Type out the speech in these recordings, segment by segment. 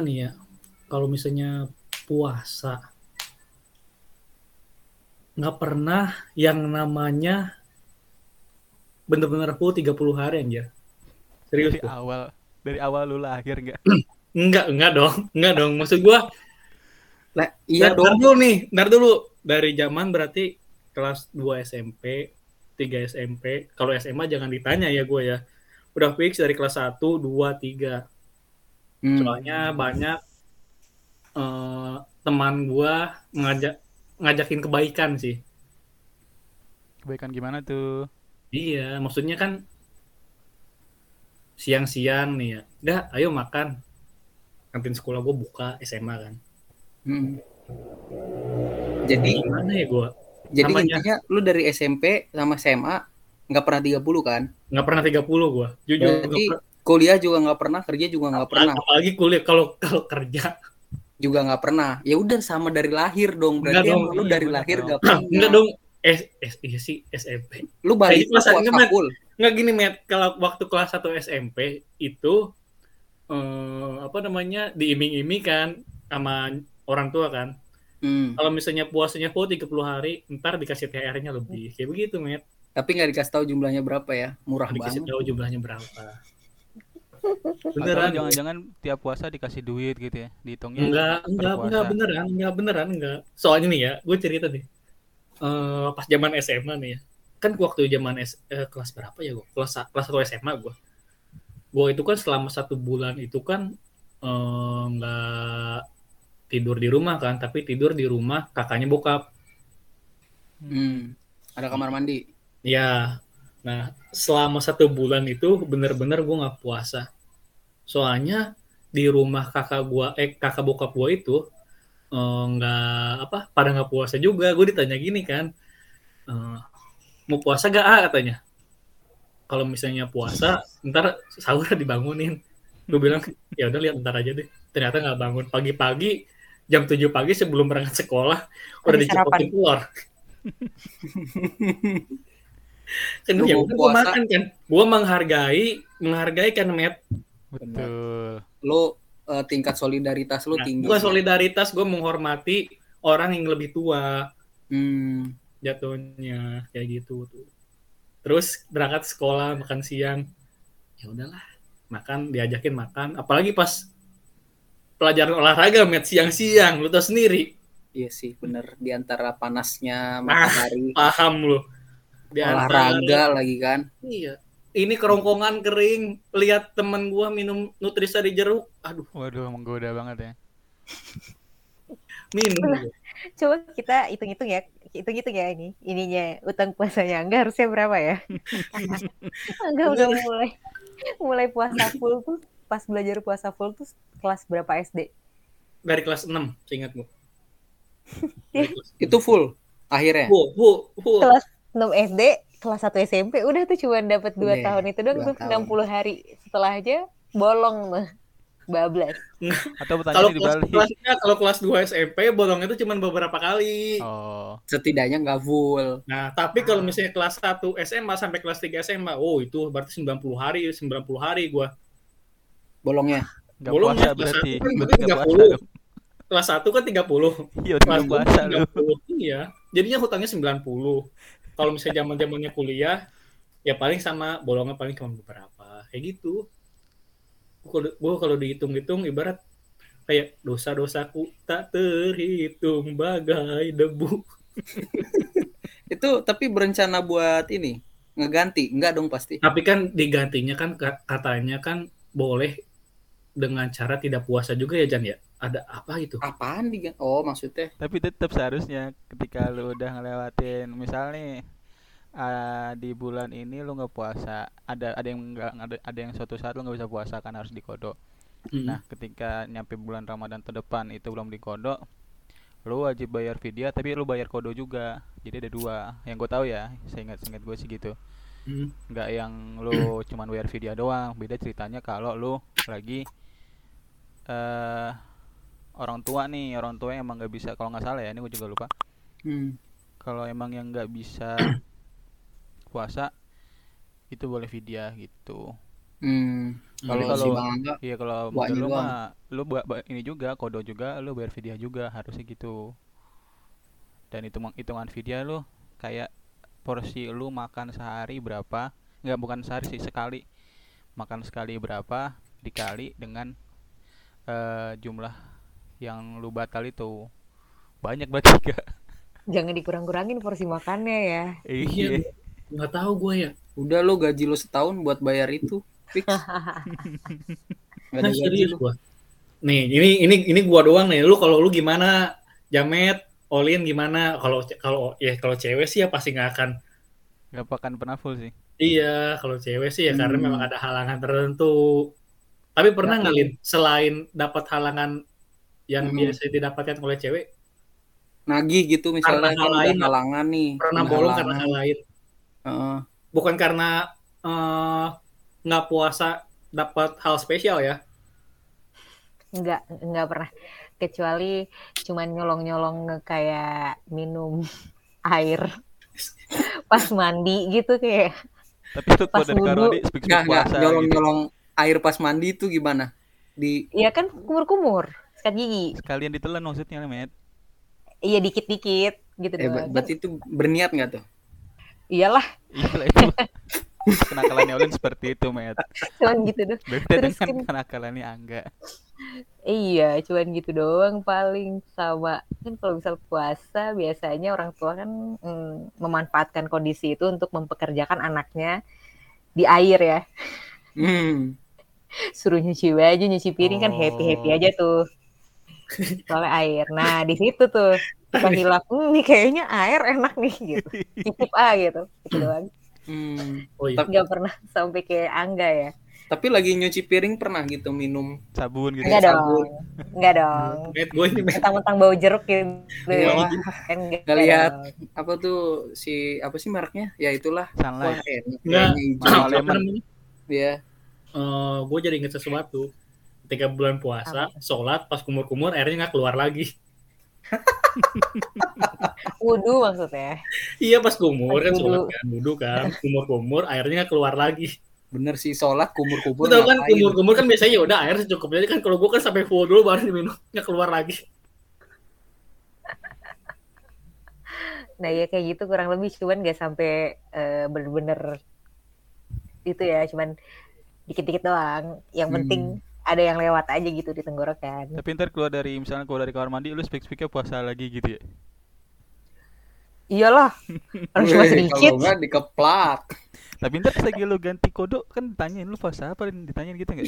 gua nih ya, kalau misalnya puasa nggak pernah yang namanya bener-bener full 30 hari anjir. Serius dari awal dari awal lu lahir nggak Enggak, enggak dong. Enggak dong. Maksud gua Nah, iya dong. ntar dulu nih, ntar dulu. Dari zaman berarti kelas 2 SMP, 3 SMP. Kalau SMA jangan ditanya ya gue ya. Udah fix dari kelas 1, 2, 3. Hmm. Soalnya banyak eh, teman gue ngajak ngajakin kebaikan sih. kebaikan gimana tuh Iya, maksudnya kan siang-siang nih ya. Udah, ayo makan. Kantin sekolah gue buka SMA kan. Hmm. Jadi Gimana ya gue? jadi Namanya- intinya lu dari SMP sama SMA nggak pernah 30 kan? Nggak pernah 30 gue. Jujur, per- kuliah juga nggak pernah, kerja juga nggak pernah, apalagi kuliah kalau kalau kerja juga nggak pernah. Ya udah sama dari lahir dong. Berarti Enggak dong, lu iya, dari lahir nggak pernah. enggak dong S, S iya sih SMP Lu balik kelas enggak, full. nggak gini met kalau waktu kelas 1 SMP itu eh, apa namanya diiming-iming kan sama orang tua kan Hmm. kalau misalnya puasanya full 30 hari ntar dikasih THR-nya lebih kayak begitu met Tapi nggak dikasih tahu jumlahnya berapa ya? Murah dikasih banget. tahu jumlahnya berapa beneran. Jangan-jangan tiap puasa dikasih duit gitu ya dihitungnya enggak enggak puasa. enggak beneran enggak beneran enggak. Soalnya nih ya gue cerita nih. Eh, pas zaman SMA nih ya. Kan waktu zaman S, eh, kelas berapa ya gue kelas kelas 1 SMA gue gue itu kan selama satu bulan itu kan eh, nggak tidur di rumah kan tapi tidur di rumah kakaknya bokap. Hmm. Ada kamar mandi. ya nah selama satu bulan itu bener-bener gue nggak puasa soalnya di rumah kakak gua eh kakak bokap gua itu eh, nggak apa pada nggak puasa juga. Gue ditanya gini kan eh, mau puasa gak ah katanya. Kalau misalnya puasa ntar sahur dibangunin. Gue bilang ya udah lihat ntar aja deh. Ternyata nggak bangun. Pagi-pagi jam 7 pagi sebelum berangkat sekolah udah dicekokin telur. Kan ya gue makan kan. Gue menghargai menghargai kan met betul Lu eh, tingkat solidaritas lu Nah, tinggi. gue solidaritas gue menghormati orang yang lebih tua Hmm. jatuhnya kayak gitu tuh terus berangkat sekolah makan siang ya udahlah makan diajakin makan apalagi pas pelajaran olahraga met siang-siang lu tau sendiri Iya sih, bener. Di antara panasnya Ah. matahari, paham lu Di antara- olahraga lagi kan. iya ini kerongkongan kering. Lihat temen gua minum nutrisari jeruk. Aduh. Waduh menggoda banget ya. Minum. Coba kita hitung-hitung ya, hitung-hitung ya ini, ininya utang puasanya. Enggak harusnya berapa ya? enggak udah mulai. Mulai puasa full tuh pas belajar puasa full tuh kelas berapa SD? dari kelas 6 seingat gua. Itu full akhirnya. Full, full, full. Kelas 6 SD, kelas 1 SMP udah tuh cuma dapat 2 Udah, tahun itu doang tuh tahun. 60 hari. Setelah aja bolong tuh. Bablas. atau kalau pertanyaan kelas, kelasnya kalau kelas 2 SMP bolongnya itu cuma beberapa kali. oh Setidaknya nggak full. Nah, tapi kalau misalnya kelas 1 SMA sampai kelas 3 SMA, oh itu berarti 90 hari, 90 hari gua. Bolongnya. nggak Bolong puasa ya, berarti kelas satu kan berarti puasa 30. dong Kelas 1 kan 30. iya udah Kelas nggak 2 puasa lu 30. Iya. Jadinya hutangnya 90. Kalau misalnya zaman-zamannya kuliah, ya paling sama bolongnya paling cuma beberapa. Kayak gitu. Gua kalau dihitung-hitung ibarat kayak dosa-dosaku tak terhitung bagai debu. Itu tapi berencana buat ini ngeganti, enggak dong pasti. Tapi kan digantinya kan ka- katanya kan boleh dengan cara tidak puasa juga ya Jan ya. Ada apa gitu? Apaan diganti? Oh, maksudnya tapi tetap seharusnya ketika lu udah ngelewatin misalnya ah, di bulan ini lu nggak puasa ada ada yang nggak ada, ada yang suatu saat lu nggak bisa puasa kan harus dikodok Hmm. nah ketika nyampe bulan Ramadan ke depan itu belum dikodok lu wajib bayar vidya tapi lu bayar kodo juga jadi ada dua yang gue tahu ya seingat seingat gue sih gitu Hmm. nggak yang lu cuman bayar vidya doang beda ceritanya kalau lu lagi eh orang tua nih orang tua yang emang nggak bisa kalau nggak salah ya ini gue juga lupa hmm. kalau emang yang nggak bisa puasa itu boleh vidya gitu Hmm. Kalau si kalau- Angga Iya kalau lu mah lu buat ini juga kodo juga lu bayar vidya juga harusnya gitu. Dan hitung hitungan vidya lu kayak porsi lu makan sehari berapa? Enggak bukan sehari sih sekali. Makan sekali berapa dikali dengan eh, jumlah yang lu batal itu. Banyak berarti gak? Jangan dikurang-kurangin porsi makannya ya. Iya. Nggak tahu gue ya. udah lo gaji lo setahun buat bayar itu fix. Gak ada Nah, gaji serius lo. gua. Nih, ini ini ini gua doang nih. Lu kalau lu gimana? Jamet, Olin gimana? Kalau kalau ya kalau cewek sih ya pasti nggak akan. Gak akan pernah full sih. Iya, kalau cewek sih ya karena Hmm. memang ada halangan tertentu. Tapi pernah nggak Lin selain dapat halangan yang Hmm. biasa didapatkan oleh cewek, Nagih gitu misalnya Karena hal lain, halangan nih. pernah bolong karena hal lain? Heeh. Bukan karena eh, nggak puasa dapat hal spesial ya? Enggak, enggak pernah. Kecuali cuman nyolong-nyolong kayak minum air pas mandi gitu kayak Tapi itu Pas dari. Karodi speak Nggak, nggak, puasa gitu. nyolong-nyolong air pas mandi itu gimana? Di Iya kan kumur-kumur, sikat gigi. Sekalian ditelan maksudnya, Met. Iya dikit-dikit gitu eh, doang. berarti itu berniat nggak tuh? Iyalah, Iya lah itu. Kenakalannya Olin seperti itu, Met. cuman gitu doang. Beda Terus dengan kan- kenakalannya Angga. Iya, cuman gitu doang paling sama kan kalau misal puasa biasanya orang tua kan mm, memanfaatkan kondisi itu untuk mempekerjakan anaknya di air ya. Hmm. Suruh nyuci baju, nyuci piring kan Oh. happy-happy aja tuh. Soalnya air. Nah, di situ tuh kita hilaf, "Hmm, nih kayaknya air enak nih gitu. Cicip ah gitu. Gitu doang. Hmm. Oh iya. Nggak pernah sampai kayak Angga ya. Tapi lagi nyuci piring pernah gitu minum. Sabun gitu. Enggak dong. sabun. Enggak dong. Met gue ini Met. Mentang-mentang bau jeruk gitu. Iya, ya. Wah. Kan enggak Nggak lihat. dong. Apa tuh si apa sih mereknya? Ya itulah. Wah, Sunlight. enak. Nggak. Kayaknya hijau. Mama Apa lemon. namanya? Ya. Eh, gue jadi inget sesuatu. Ketika bulan puasa, sholat, pas kumur-kumur, airnya nggak keluar lagi. Wudhu maksudnya. Iya, pas kumur kan Pas sholat kan, wudhu kan, kumur-kumur, airnya nggak keluar lagi. Bener sih sholat kumur-kumur. Tau kan kumur-kumur kan biasanya ya udah air secukupnya kan kalau gue kan sampai full dulu baru diminum nggak keluar lagi. Nah ya kayak gitu kurang lebih cuman gak sampai eh, bener-bener itu ya cuman dikit-dikit doang. Yang Hmm. penting ada yang lewat aja gitu di tenggorokan. Tapi ntar keluar dari misalnya keluar dari kamar mandi lu speak speaknya puasa lagi gitu ya. Iyalah. Harus cuma sedikit. Kalau nggak dikeplak. Tapi ntar pas lagi lu ganti kodo kan ditanyain lu puasa apa ditanyain gitu enggak?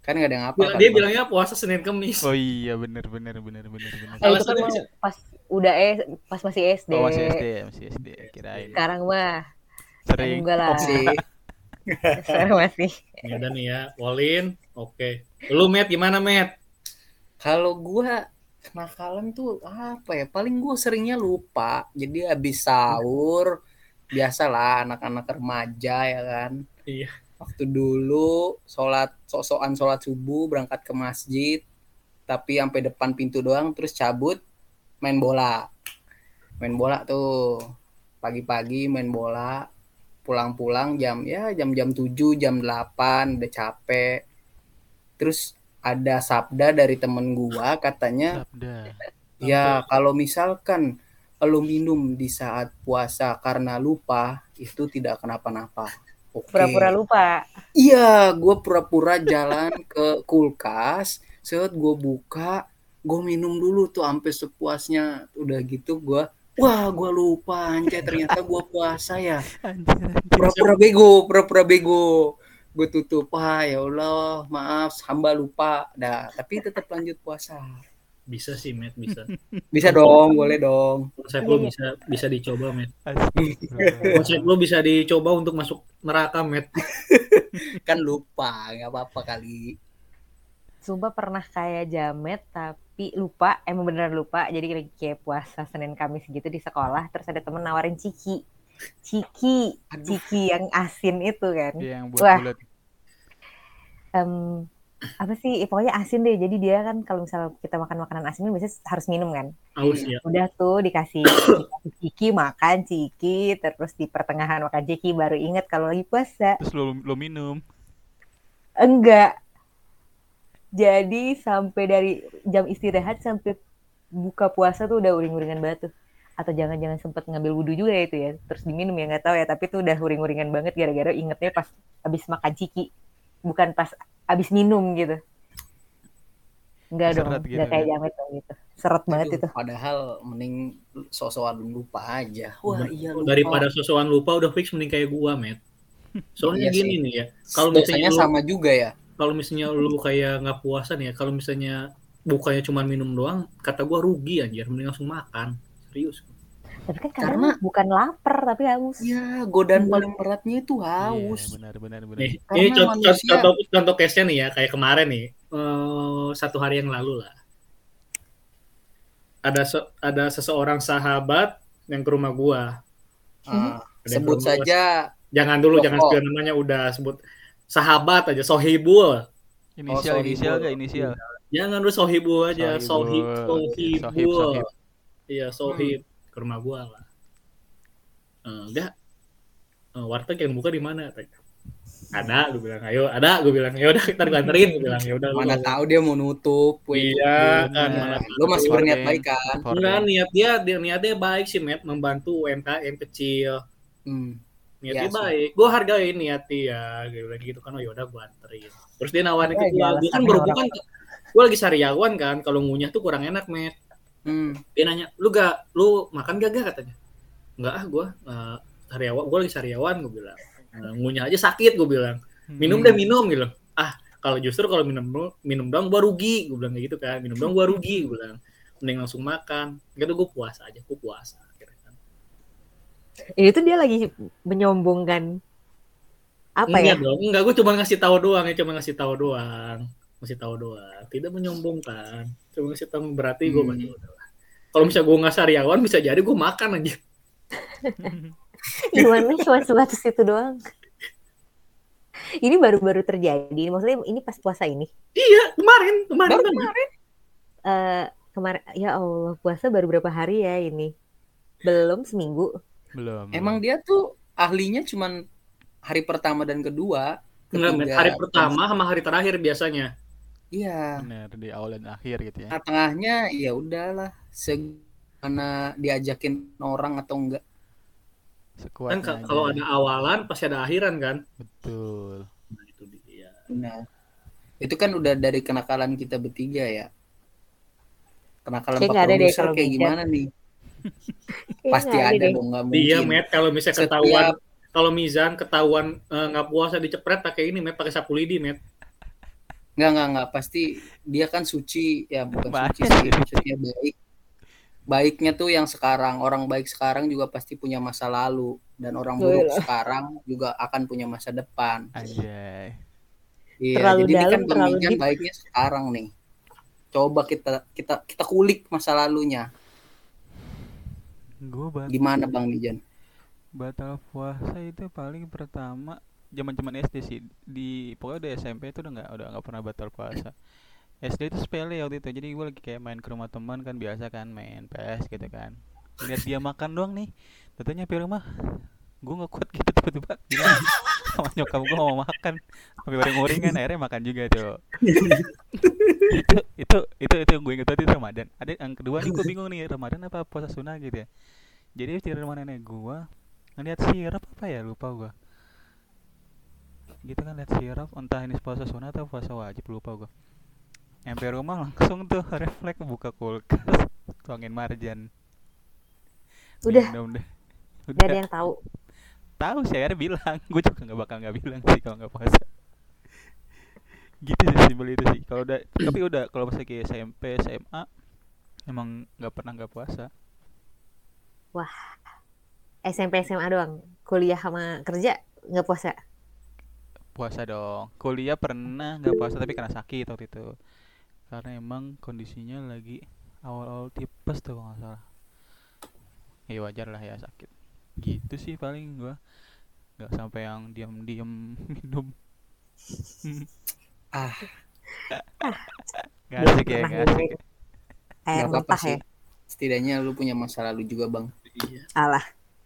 Kan nggak ada yang apa. Dia, dia bilangnya puasa Senin Kemis. Oh iya bener bener bener bener bener. Nah, itu kan bisa- pas udah eh pas masih SD. Oh masih SD ya, masih SD kirain. Sekarang mah Sering. enggak lah. Sekarang masih. Ya udah nih ya, Wolin, oke. Lu Matt gimana Matt? Kalau gua kenakalan tuh apa ya? Paling gua seringnya lupa. Jadi habis sahur biasalah anak-anak remaja ya kan. Iya. Waktu dulu sholat sok-sokan sholat subuh berangkat ke masjid tapi sampai depan pintu doang terus cabut main bola. Main bola tuh pagi-pagi main bola pulang-pulang jam ya jam-jam 7 jam 8 udah capek terus ada sabda dari temen gua katanya Sabda. ya kalau misalkan lo minum di saat puasa karena lupa itu tidak kenapa-napa. Oke. Pura-pura lupa. iya gua pura-pura jalan ke kulkas saat gua buka gua minum dulu tuh sampai sepuasnya. Udah gitu gua wah gua lupa anjay ternyata gua puasa ya. Pura-pura bego pura-pura bego gue tutup wah ya Allah maaf hamba lupa dah tapi tetap lanjut puasa Bisa sih Matt, bisa. bisa dong boleh dong Konsep lu bisa bisa dicoba Matt. Astagfirullah. Konsep lu bisa dicoba untuk masuk neraka Matt. kan lupa nggak apa-apa kali Sumpah pernah kayak jamet tapi lupa, emang beneran lupa. Jadi kayak puasa Senin Kamis gitu di sekolah, terus ada temen nawarin ciki. Ciki, Aduh. ciki yang asin itu kan. Iya, yang Wah. bulat-bulat. Em, apa sih, ya pokoknya asin deh. Jadi dia kan kalau misalnya kita makan makanan asin kan biasanya harus minum kan. Aus ya. Udah tuh dikasih, ciki, makan ciki, terus di pertengahan makan ciki baru inget kalau lagi puasa. Terus lu lu minum. Enggak. Jadi sampai dari jam istirahat sampai buka puasa tuh udah uring-uringan banget tuh. Atau jangan-jangan sempat ngambil wudhu juga ya itu ya. Terus diminum ya nggak tahu ya. Tapi tuh udah uring-uringan banget gara-gara ingetnya pas habis makan ciki. Bukan pas habis minum gitu. Enggak dong. Seret gitu Enggak kayak ya. jamet dong gitu. Seret banget Aduh, itu. Padahal mending sosokan lupa aja. Wah iya lupa. Daripada sosokan lupa udah fix mending kayak gua, Met. Soalnya Iya gini sih. nih ya. Kalau misalnya lu, sama juga ya. kalau misalnya lu kayak nggak puasa nih ya, kalau misalnya bukannya cuma minum doang, kata gua rugi anjir, mending langsung makan. Serius. Tapi kan karena, Karena- bukan lapar tapi haus. Ya, godaan Iya. paling beratnya itu haus. Iya, benar benar benar. Nih, Karena ini contoh, manusia- contoh, contoh case-nya nih ya, kayak kemarin nih, eh, satu hari yang lalu lah. Ada se- ada seseorang sahabat yang ke rumah gua. Ah, Ada yang sebut rumah gua. saja Jangan dulu, Loh, jangan sebut namanya udah sebut sahabat aja, Sohibul. Inisial sorry, inisial Bro. gak inisial? Jangan dulu Sohibul aja, Sohib, Sohibul. Oke, Sohib, Sohibul. Sohib. Iya, Sohib ke rumah gua lah. Eh, enggak. Eh, warteg yang buka di mana? Ada, gue bilang. Ayo, ada, gue bilang. Ya udah kita anterin, gue bilang. Ya udah. lu mana nggak- tahu dia mau nutup. Iya, wait. kan, mana Lu masih berniat baik kan? Enggak, niat dia, dia niatnya baik sih, Matt, membantu UMKM kecil. Hmm. Niatnya Iya sih. baik. Gue hargain niat dia, gitu lagi gitu kan. Oh yaudah gue anterin. Terus dia nawarin ke Ya, gue. Gue kan sama berhubung orang. kan, gue lagi sariawan kan. Kalau ngunyah tuh kurang enak, Matt. Hmm. Dia nanya, lu gak, lu makan gak gak katanya? Enggak ah, gue uh, sariawan, gue lagi sariawan, gue bilang. "Eh, ngunyah aja sakit, gue bilang. Minum Hmm. deh minum, gitu. Ah, kalau justru kalau minum minum doang gue rugi, gue bilang kayak gitu kan. Minum doang gue rugi, gue bilang. Mending langsung makan. Gitu gue puasa aja, gue puasa. akhirnya kan. Ini tuh dia lagi menyombongkan apa enggak ya? dong, enggak gue cuma ngasih tahu doang ya, cuma ngasih tahu doang. Ngasih tahu doang. Tidak menyombongkan. Cuma ngasih tahu berarti gue Hmm. masih udah. Kalau misalnya gue nggak sariawan bisa jadi gue makan aja. Gimana cuma sebatas itu doang? Ini baru-baru terjadi. Maksudnya ini pas puasa ini. Iya, kemarin, kemarin Baru banget. Eh kemarin ya Allah puasa baru berapa hari ya ini? Belum seminggu. Belum. Emang dia tuh ahlinya cuman hari pertama dan kedua. Enggak, hari pertama sama hari terakhir biasanya. Iya. benar di awal dan akhir gitu ya. Nah, tengahnya ya udahlah. Segimana diajakin orang atau enggak. Kan Sekuatnya ka- aja. kalau ada awalan pasti ada akhiran kan. betul. Nah, itu dia. Nah, itu kan udah dari kenakalan kita bertiga ya. Kenakalan Pak ada Produser kayak Mizan. gimana nih? Pasti ada deh. dong, nggak mungkin. Iya, Met, kalau misalnya Setiap- ketahuan kalau Mizan ketahuan eh, nggak puasa dicepret pakai ini, Met, pakai sapu lidi, Met. Nggak, nggak, nggak. Pasti dia kan suci. Ya, bukan Banyak suci sih. Maksudnya baik. Baiknya tuh yang sekarang. Orang baik sekarang juga pasti punya masa lalu. Dan orang buruk Yalah. sekarang juga akan punya masa depan. Anjay. Iya, Terlalu jadi ini dalam, kan terlalu Mijan deep. baiknya sekarang nih. Coba kita kita kita kulik masa lalunya. Gue bat Gimana Bang Mijan? batal puasa itu paling pertama zaman-zaman SD sih. Di pokoknya udah SMP itu udah nggak udah nggak pernah batal puasa. SD itu sepele waktu itu. Jadi gue lagi kayak main ke rumah teman kan biasa kan main PS gitu kan. Lihat dia makan doang nih. Tentunya di rumah gue nggak kuat gitu tiba-tiba sama nyokap gue mau makan. Sampai uring-uringan akhirnya makan juga tuh. Itu itu itu itu gue inget tadi Ramadan. Ada yang kedua nih gue bingung nih Ramadan apa puasa sunnah gitu ya. Jadi di rumah nenek gue ngeliat sirap apa ya lupa gua gitu kan lihat sirap entah ini puasa sunnah atau puasa wajib lupa gua. Nyampe rumah langsung tuh refleks buka kulkas tuangin marjan. Udah. Minum deh. Gak udah. ada yang tahu. tahu sih akhirnya bilang. Gue juga nggak bakal nggak bilang sih kalau nggak puasa. Gitu sih simpel itu sih. Kalau udah tapi udah kalau masih kayak SMP SMA emang nggak pernah nggak puasa. SMP SMA doang. Kuliah sama kerja nggak puasa. Puasa dong kuliah pernah nggak puasa tapi karena sakit waktu itu karena emang kondisinya lagi awal-awal tipes tuh kalau nggak salah ya wajar lah ya sakit gitu sih paling gua nggak sampai yang diam-diam minum Ah, nggak asik ya nggak asik ya. Air nggak apa-apa mentah sih. ya. Setidaknya lu punya masa lalu juga Bang. Iya. Alah.